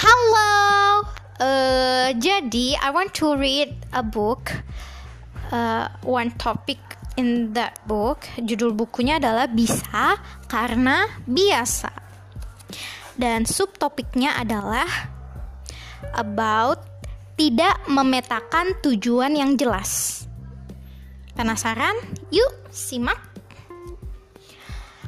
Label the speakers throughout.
Speaker 1: Halo, uh, jadi I want to read a book, uh, one topic in that book. Judul bukunya adalah Bisa Karena Biasa, dan subtopiknya adalah about tidak memetakan tujuan yang jelas. Penasaran? Yuk, simak.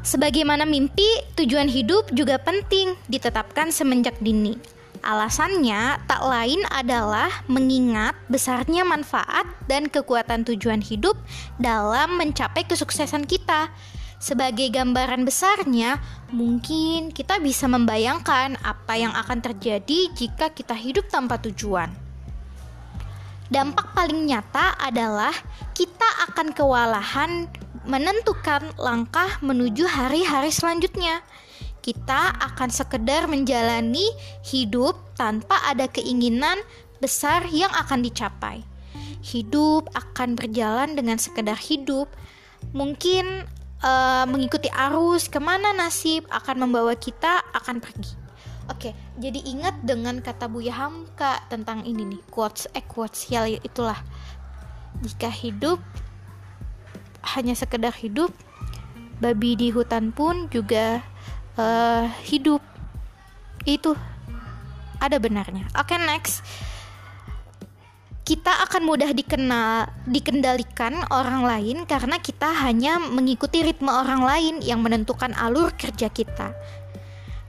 Speaker 1: Sebagaimana mimpi, tujuan hidup juga penting ditetapkan semenjak dini. Alasannya tak lain adalah mengingat besarnya manfaat dan kekuatan tujuan hidup dalam mencapai kesuksesan kita. Sebagai gambaran besarnya, mungkin kita bisa membayangkan apa yang akan terjadi jika kita hidup tanpa tujuan. Dampak paling nyata adalah kita akan kewalahan menentukan langkah menuju hari-hari selanjutnya. Kita akan sekedar menjalani hidup tanpa ada keinginan besar yang akan dicapai. Hidup akan berjalan dengan sekedar hidup. Mungkin uh, mengikuti arus ke mana nasib akan membawa kita akan pergi. Oke, jadi ingat dengan kata Buya Hamka tentang ini nih, quotes eh quotes ya itulah. Jika hidup hanya sekedar hidup, babi di hutan pun juga uh, hidup. Itu ada benarnya. Oke, next. Kita akan mudah dikenal, dikendalikan orang lain karena kita hanya mengikuti ritme orang lain yang menentukan alur kerja kita.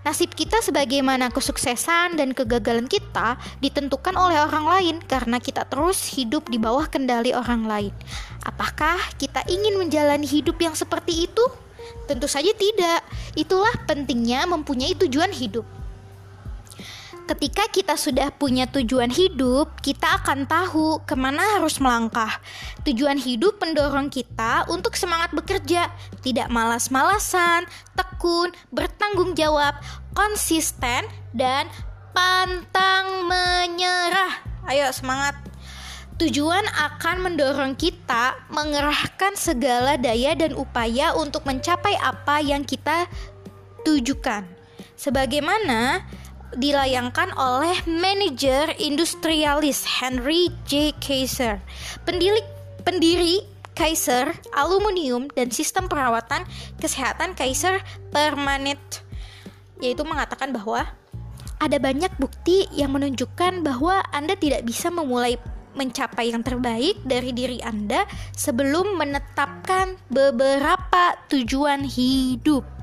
Speaker 1: Nasib kita sebagaimana kesuksesan dan kegagalan kita ditentukan oleh orang lain karena kita terus hidup di bawah kendali orang lain. Apakah kita ingin menjalani hidup yang seperti itu? Tentu saja tidak. Itulah pentingnya mempunyai tujuan hidup. Ketika kita sudah punya tujuan hidup, kita akan tahu ke mana harus melangkah. Tujuan hidup mendorong kita untuk semangat bekerja, tidak malas-malasan, tekun, bertanggung jawab, konsisten, dan pantang menyerah. Ayo semangat! Tujuan akan mendorong kita mengerahkan segala daya dan upaya untuk mencapai apa yang kita tujukan. Sebagaimana dilayangkan oleh manajer industrialis Henry J. Kaiser, pendiri, pendiri Kaiser Aluminium dan sistem perawatan kesehatan Kaiser Permanent, yaitu mengatakan bahwa ada banyak bukti yang menunjukkan bahwa Anda tidak bisa memulai mencapai yang terbaik dari diri Anda sebelum menetapkan beberapa tujuan hidup.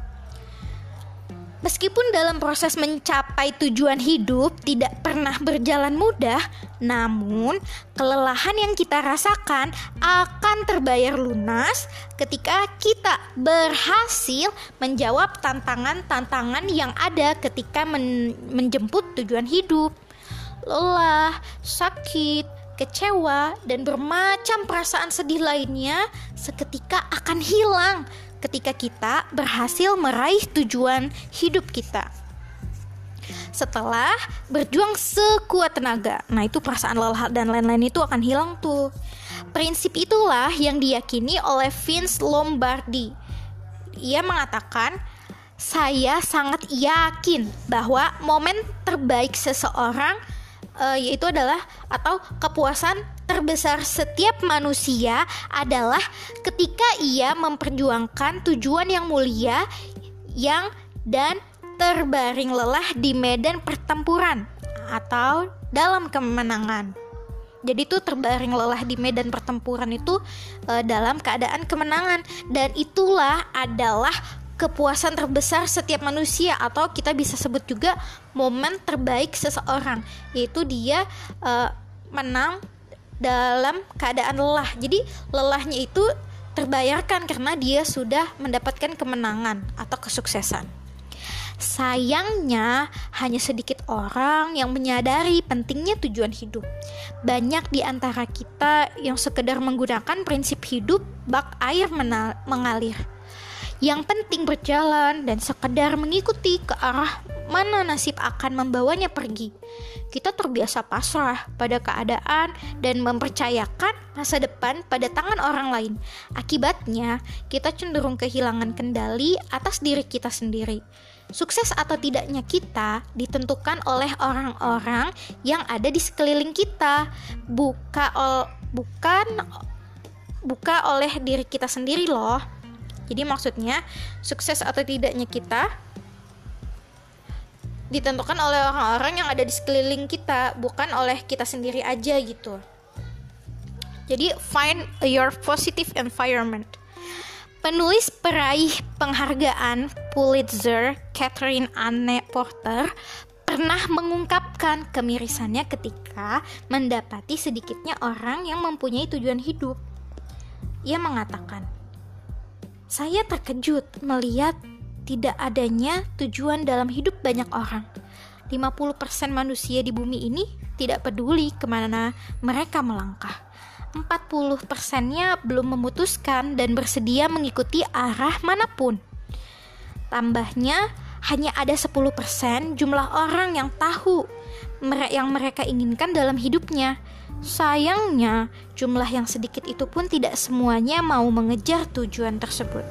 Speaker 1: Meskipun dalam proses mencapai tujuan hidup tidak pernah berjalan mudah, namun kelelahan yang kita rasakan akan terbayar lunas ketika kita berhasil menjawab tantangan-tantangan yang ada ketika men menjemput tujuan hidup. Lelah, sakit, kecewa, dan bermacam perasaan sedih lainnya seketika akan hilang ketika kita berhasil meraih tujuan hidup kita. Setelah berjuang sekuat tenaga, nah itu perasaan lelah dan lain-lain itu akan hilang tuh. Prinsip itulah yang diyakini oleh Vince Lombardi. Ia mengatakan, saya sangat yakin bahwa momen terbaik seseorang uh, yaitu adalah atau kepuasan terbesar setiap manusia adalah ketika ia memperjuangkan tujuan yang mulia yang dan terbaring lelah di medan pertempuran atau dalam kemenangan. Jadi itu terbaring lelah di medan pertempuran itu e, dalam keadaan kemenangan dan itulah adalah kepuasan terbesar setiap manusia atau kita bisa sebut juga momen terbaik seseorang yaitu dia e, menang dalam keadaan lelah. Jadi lelahnya itu terbayarkan karena dia sudah mendapatkan kemenangan atau kesuksesan. Sayangnya, hanya sedikit orang yang menyadari pentingnya tujuan hidup. Banyak di antara kita yang sekedar menggunakan prinsip hidup bak air mengalir. Yang penting berjalan dan sekedar mengikuti ke arah mana nasib akan membawanya pergi. Kita terbiasa pasrah pada keadaan dan mempercayakan masa depan pada tangan orang lain. Akibatnya, kita cenderung kehilangan kendali atas diri kita sendiri. Sukses atau tidaknya kita ditentukan oleh orang-orang yang ada di sekeliling kita, buka ol, bukan buka oleh diri kita sendiri loh. Jadi maksudnya, sukses atau tidaknya kita ditentukan oleh orang-orang yang ada di sekeliling kita, bukan oleh kita sendiri aja gitu. Jadi find your positive environment. Penulis peraih penghargaan Pulitzer, Catherine Anne Porter, pernah mengungkapkan kemirisannya ketika mendapati sedikitnya orang yang mempunyai tujuan hidup. Ia mengatakan, "Saya terkejut melihat tidak adanya tujuan dalam hidup banyak orang. 50% manusia di bumi ini tidak peduli ke mana mereka melangkah. 40 persennya belum memutuskan dan bersedia mengikuti arah mana pun. Tambahnya, hanya ada 10% jumlah orang yang tahu yang mereka inginkan dalam hidupnya. Sayangnya, jumlah yang sedikit itu pun tidak semuanya mau mengejar tujuan tersebut.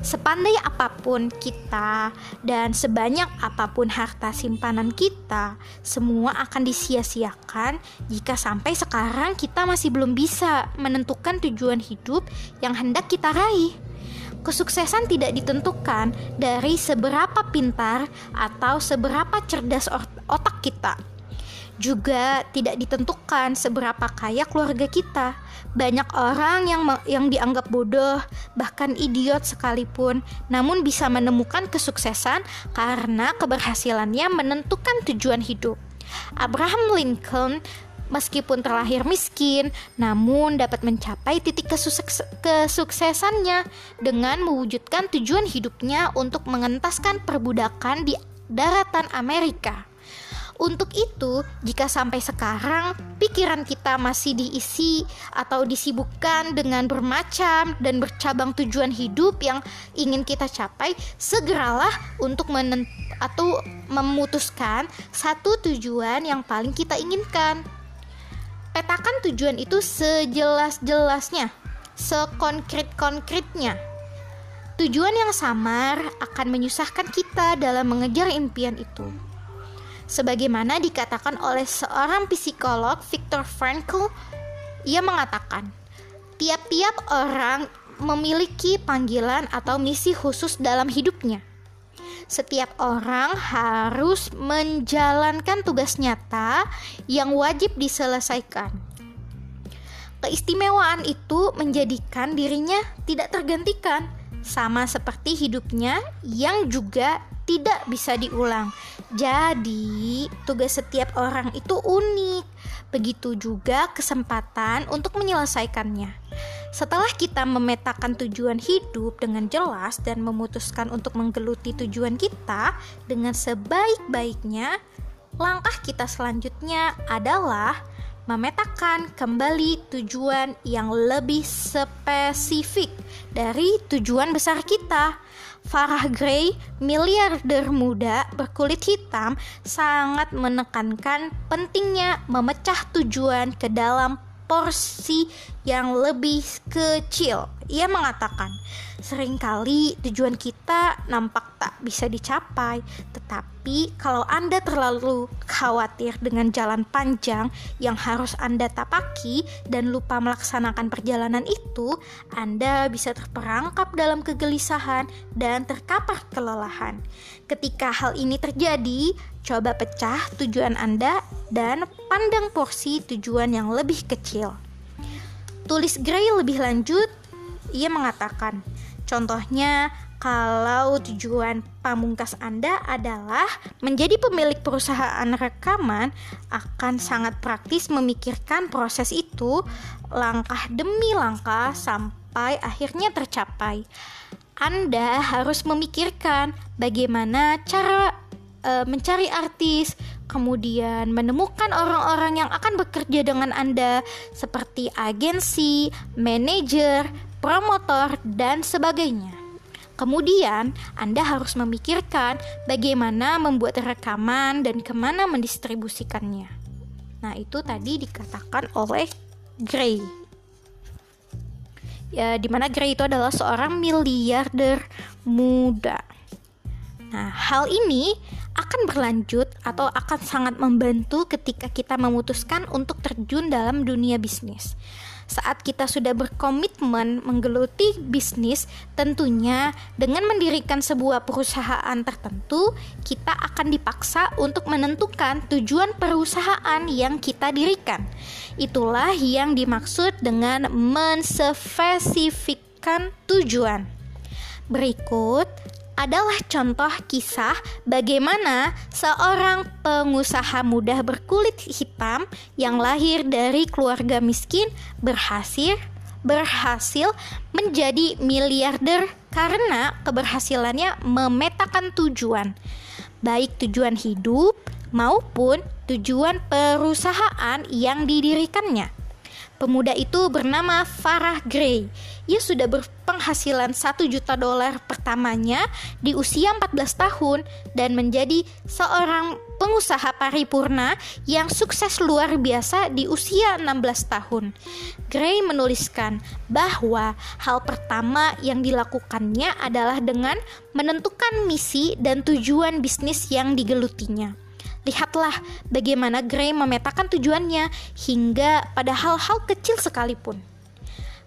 Speaker 1: Sepandai apa pun kita dan sebanyak apa pun harta simpanan kita, semua akan disia-siakan jika sampai sekarang kita masih belum bisa menentukan tujuan hidup yang hendak kita raih. Kesuksesan tidak ditentukan dari seberapa pintar atau seberapa cerdas otak kita juga tidak ditentukan seberapa kaya keluarga kita. Banyak orang yang yang dianggap bodoh, bahkan idiot sekalipun, namun bisa menemukan kesuksesan karena keberhasilannya menentukan tujuan hidup. Abraham Lincoln meskipun terlahir miskin, namun dapat mencapai titik kesukses kesuksesannya dengan mewujudkan tujuan hidupnya untuk mengentaskan perbudakan di daratan Amerika. Untuk itu, jika sampai sekarang pikiran kita masih diisi atau disibukkan dengan bermacam dan bercabang tujuan hidup yang ingin kita capai, segeralah untuk menent atau memutuskan satu tujuan yang paling kita inginkan. Petakan tujuan itu sejelas-jelasnya, sekonkret-konkretnya. Tujuan yang samar akan menyusahkan kita dalam mengejar impian itu sebagaimana dikatakan oleh seorang psikolog Viktor Frankl ia mengatakan tiap-tiap orang memiliki panggilan atau misi khusus dalam hidupnya setiap orang harus menjalankan tugas nyata yang wajib diselesaikan. Keistimewaan itu menjadikan dirinya tidak tergantikan, sama seperti hidupnya yang juga tidak bisa diulang. Jadi, tugas setiap orang itu unik. Begitu juga kesempatan untuk menyelesaikannya. Setelah kita memetakan tujuan hidup dengan jelas dan memutuskan untuk menggeluti tujuan kita dengan sebaik-baiknya, langkah kita selanjutnya adalah memetakan kembali tujuan yang lebih spesifik dari tujuan besar kita. Farah Gray, miliarder muda berkulit hitam, sangat menekankan pentingnya memecah tujuan ke dalam porsi yang lebih kecil. Ia mengatakan, sering kali tujuan kita nampak tak bisa dicapai, tetapi kalau Anda terlalu khawatir dengan jalan panjang yang harus Anda tapaki dan lupa melaksanakan perjalanan itu, Anda bisa terperangkap dalam kegelisahan dan terkapar kelelahan. Ketika hal ini terjadi, coba pecah tujuan Anda dan pandang porsi tujuan yang lebih kecil. Tulis Gray lebih lanjut, ia mengatakan, contohnya kalau tujuan pamungkas Anda adalah menjadi pemilik perusahaan rekaman, akan sangat praktis memikirkan proses itu langkah demi langkah sampai akhirnya tercapai. Anda harus memikirkan bagaimana cara e, mencari artis, kemudian menemukan orang-orang yang akan bekerja dengan Anda seperti agensi, manajer, promotor, dan sebagainya. Kemudian, Anda harus memikirkan bagaimana membuat rekaman dan ke mana mendistribusikannya. Nah, itu tadi dikatakan oleh Gray. ya, di mana Gray itu adalah seorang miliarder muda. Nah, hal ini akan berlanjut atau akan sangat membantu ketika kita memutuskan untuk terjun dalam dunia bisnis. Saat kita sudah berkomitmen menggeluti bisnis, tentunya dengan mendirikan sebuah perusahaan tertentu, kita akan dipaksa untuk menentukan tujuan perusahaan yang kita dirikan. Itulah yang dimaksud dengan menspesifikkan tujuan. Berikut adalah contoh kisah bagaimana seorang pengusaha muda berkulit hitam yang lahir dari keluarga miskin berhasil berhasil menjadi miliarder karena keberhasilannya memetakan tujuan baik tujuan hidup maupun tujuan perusahaan yang didirikannya. Pemuda itu bernama Farah Gray. Ia sudah berpenghasilan 1 juta dolar pertamanya di usia 14 tahun dan menjadi seorang pengusaha paripurna yang sukses luar biasa di usia 16 tahun. Gray menuliskan bahwa hal pertama yang dilakukannya adalah dengan menentukan misi dan tujuan bisnis yang digelutinya. Lihatlah bagaimana Gray memetakan tujuannya hingga pada hal-hal kecil sekalipun.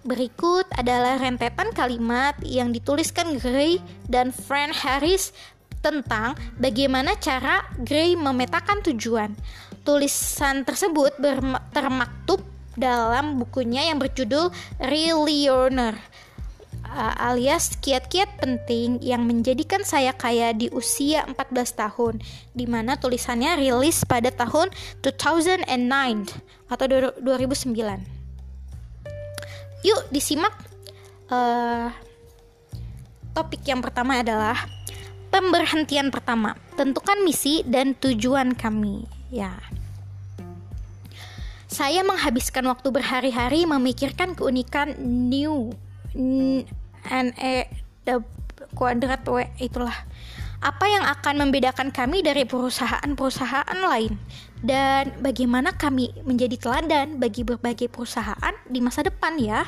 Speaker 1: Berikut adalah rentetan kalimat yang dituliskan Gray dan Frank Harris tentang bagaimana cara Gray memetakan tujuan. Tulisan tersebut termaktub dalam bukunya yang berjudul Real Learner uh, alias kiat-kiat penting yang menjadikan saya kaya di usia 14 tahun di mana tulisannya rilis pada tahun 2009 atau 2009 yuk disimak uh, topik yang pertama adalah pemberhentian pertama tentukan misi dan tujuan kami. Ya. Saya menghabiskan waktu berhari-hari memikirkan keunikan new NE kuadrat W itulah apa yang akan membedakan kami dari perusahaan-perusahaan lain dan bagaimana kami menjadi teladan bagi berbagai perusahaan di masa depan ya.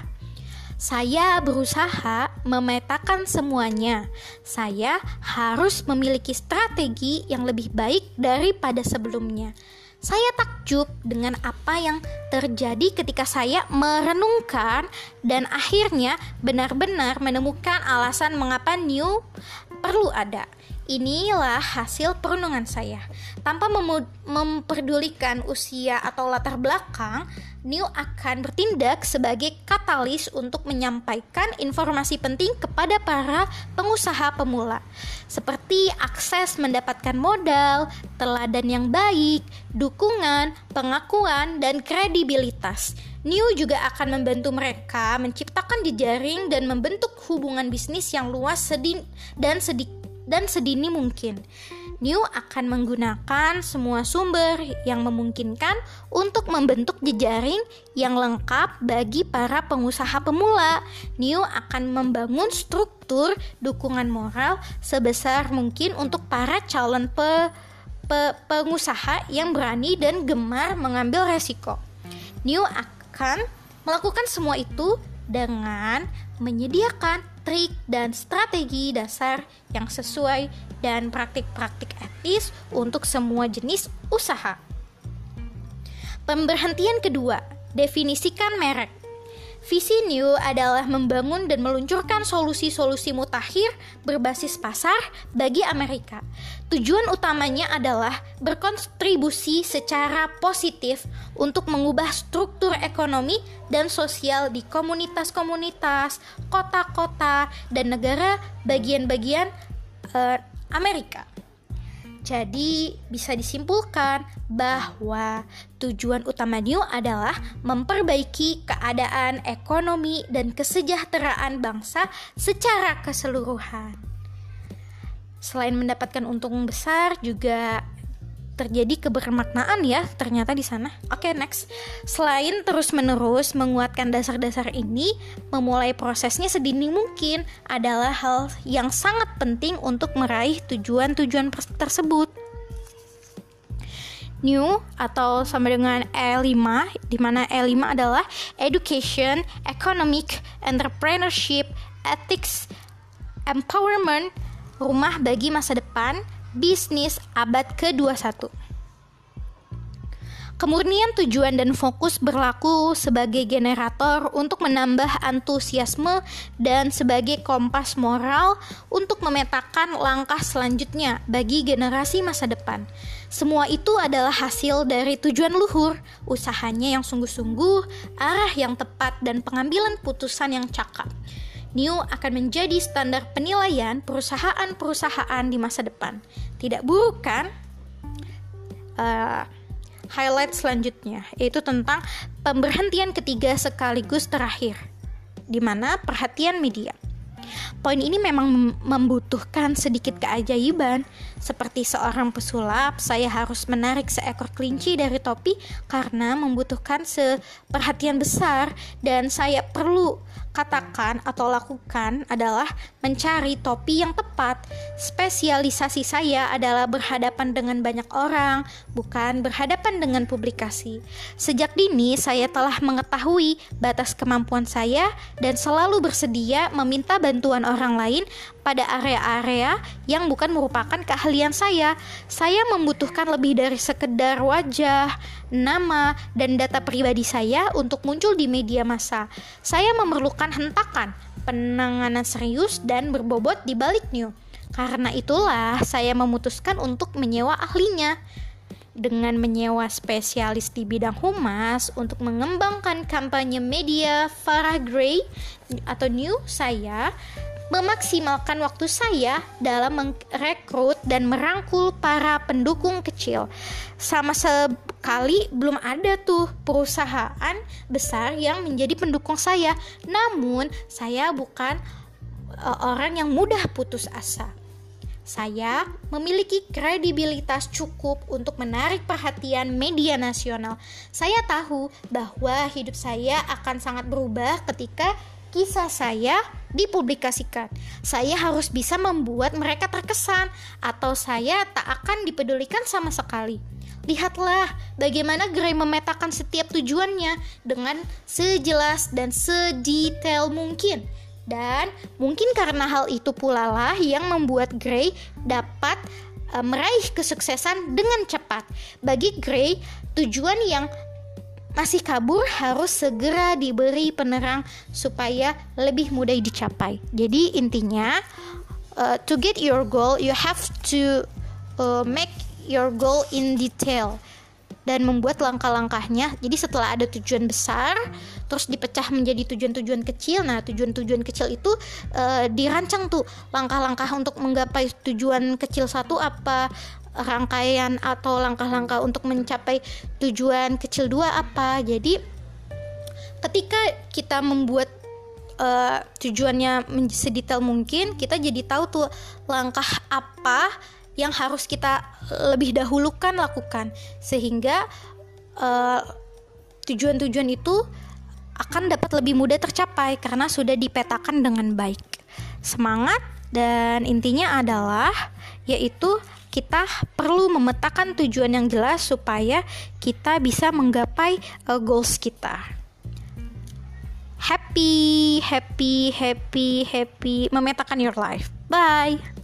Speaker 1: Saya berusaha memetakan semuanya. Saya harus memiliki strategi yang lebih baik daripada sebelumnya. Saya takjub dengan apa yang terjadi ketika saya merenungkan dan akhirnya benar-benar menemukan alasan mengapa New perlu ada. Inilah hasil perenungan saya. Tanpa memperdulikan usia atau latar belakang, New akan bertindak sebagai katalis untuk menyampaikan informasi penting kepada para pengusaha pemula, seperti akses mendapatkan modal, teladan yang baik, dukungan, pengakuan, dan kredibilitas. New juga akan membantu mereka menciptakan jejaring dan membentuk hubungan bisnis yang luas dan sedikit dan sedini mungkin. New akan menggunakan semua sumber yang memungkinkan untuk membentuk jejaring yang lengkap bagi para pengusaha pemula. New akan membangun struktur dukungan moral sebesar mungkin untuk para calon pe, pe, pengusaha yang berani dan gemar mengambil resiko. New akan melakukan semua itu dengan menyediakan trik dan strategi dasar yang sesuai dan praktik-praktik etis untuk semua jenis usaha. Pemberhentian kedua, definisikan merek. Visi New adalah membangun dan meluncurkan solusi-solusi mutakhir berbasis pasar bagi Amerika. Tujuan utamanya adalah berkontribusi secara positif untuk mengubah struktur ekonomi dan sosial di komunitas-komunitas, kota-kota, dan negara bagian-bagian uh, Amerika. Jadi, bisa disimpulkan bahwa tujuan utama New adalah memperbaiki keadaan ekonomi dan kesejahteraan bangsa secara keseluruhan. Selain mendapatkan untung besar, juga terjadi kebermaknaan ya ternyata di sana. Oke, okay, next. Selain terus-menerus menguatkan dasar-dasar ini, memulai prosesnya sedini mungkin adalah hal yang sangat penting untuk meraih tujuan-tujuan tersebut. new atau sama dengan E5 di mana E5 adalah education, economic, entrepreneurship, ethics, empowerment, rumah bagi masa depan, bisnis abad ke-21. Kemurnian tujuan dan fokus berlaku sebagai generator untuk menambah antusiasme dan sebagai kompas moral untuk memetakan langkah selanjutnya bagi generasi masa depan. Semua itu adalah hasil dari tujuan luhur, usahanya yang sungguh-sungguh, arah yang tepat, dan pengambilan putusan yang cakap. New akan menjadi standar penilaian perusahaan-perusahaan di masa depan. Tidak buruk, kan? Uh, highlight selanjutnya, yaitu tentang pemberhentian ketiga sekaligus terakhir, di mana perhatian media. Poin ini memang membutuhkan sedikit keajaiban. Seperti seorang pesulap, saya harus menarik seekor kelinci dari topi karena membutuhkan seperhatian besar dan saya perlu katakan atau lakukan adalah mencari topi yang tepat. Spesialisasi saya adalah berhadapan dengan banyak orang, bukan berhadapan dengan publikasi. Sejak dini, saya telah mengetahui batas kemampuan saya dan selalu bersedia meminta bantuan orang lain pada area-area yang bukan merupakan keahlian saya. Saya membutuhkan lebih dari sekedar wajah, nama, dan data pribadi saya untuk muncul di media massa. Saya memerlukan hentakan, penanganan serius, dan berbobot di balik new. Karena itulah saya memutuskan untuk menyewa ahlinya dengan menyewa spesialis di bidang humas untuk mengembangkan kampanye media Farah Gray atau New saya memaksimalkan waktu saya dalam merekrut dan merangkul para pendukung kecil. Sama sekali belum ada tuh perusahaan besar yang menjadi pendukung saya. Namun, saya bukan uh, orang yang mudah putus asa. Saya memiliki kredibilitas cukup untuk menarik perhatian media nasional. Saya tahu bahwa hidup saya akan sangat berubah ketika kisah saya dipublikasikan. Saya harus bisa membuat mereka terkesan, atau saya tak akan dipedulikan sama sekali. Lihatlah bagaimana Gray memetakan setiap tujuannya dengan sejelas dan sedetail mungkin. Dan mungkin karena hal itu pula lah yang membuat Gray dapat uh, meraih kesuksesan dengan cepat. Bagi Gray, tujuan yang masih kabur harus segera diberi penerang supaya lebih mudah dicapai. Jadi intinya uh, to get your goal you have to uh, make your goal in detail dan membuat langkah-langkahnya. Jadi setelah ada tujuan besar, terus dipecah menjadi tujuan-tujuan kecil. Nah, tujuan-tujuan kecil itu uh, dirancang tuh langkah-langkah untuk menggapai tujuan kecil satu apa, rangkaian atau langkah-langkah untuk mencapai tujuan kecil dua apa. Jadi ketika kita membuat uh, tujuannya sedetail mungkin, kita jadi tahu tuh langkah apa yang harus kita lebih dahulukan lakukan sehingga eh, tujuan-tujuan itu akan dapat lebih mudah tercapai karena sudah dipetakan dengan baik. Semangat dan intinya adalah yaitu kita perlu memetakan tujuan yang jelas supaya kita bisa menggapai uh, goals kita. Happy, happy, happy, happy memetakan your life. Bye.